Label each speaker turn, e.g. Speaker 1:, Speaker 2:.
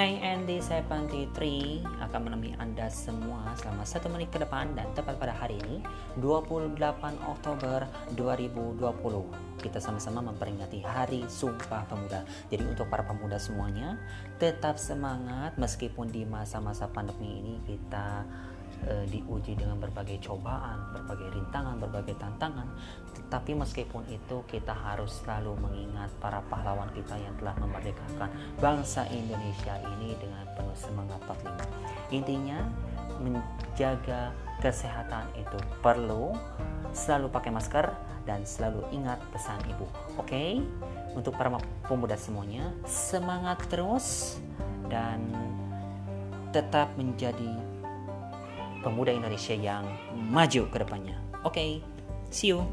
Speaker 1: AND73 akan menemani Anda semua selama satu menit ke depan dan tepat pada hari ini 28 Oktober 2020 kita sama-sama memperingati Hari Sumpah Pemuda. Jadi untuk para pemuda semuanya tetap semangat meskipun di masa-masa pandemi ini kita e, diuji dengan berbagai cobaan, berbagai rintangan, berbagai tantangan. Tetapi meskipun itu kita harus selalu mengingat para pahlawan kita yang telah memerdekakan bangsa Indonesia ini dengan penuh semangat 45. Intinya menjaga kesehatan itu perlu selalu pakai masker dan selalu ingat pesan ibu. Oke? Okay? Untuk para pemuda semuanya, semangat terus dan tetap menjadi pemuda Indonesia yang maju ke depannya. Oke, okay, see you.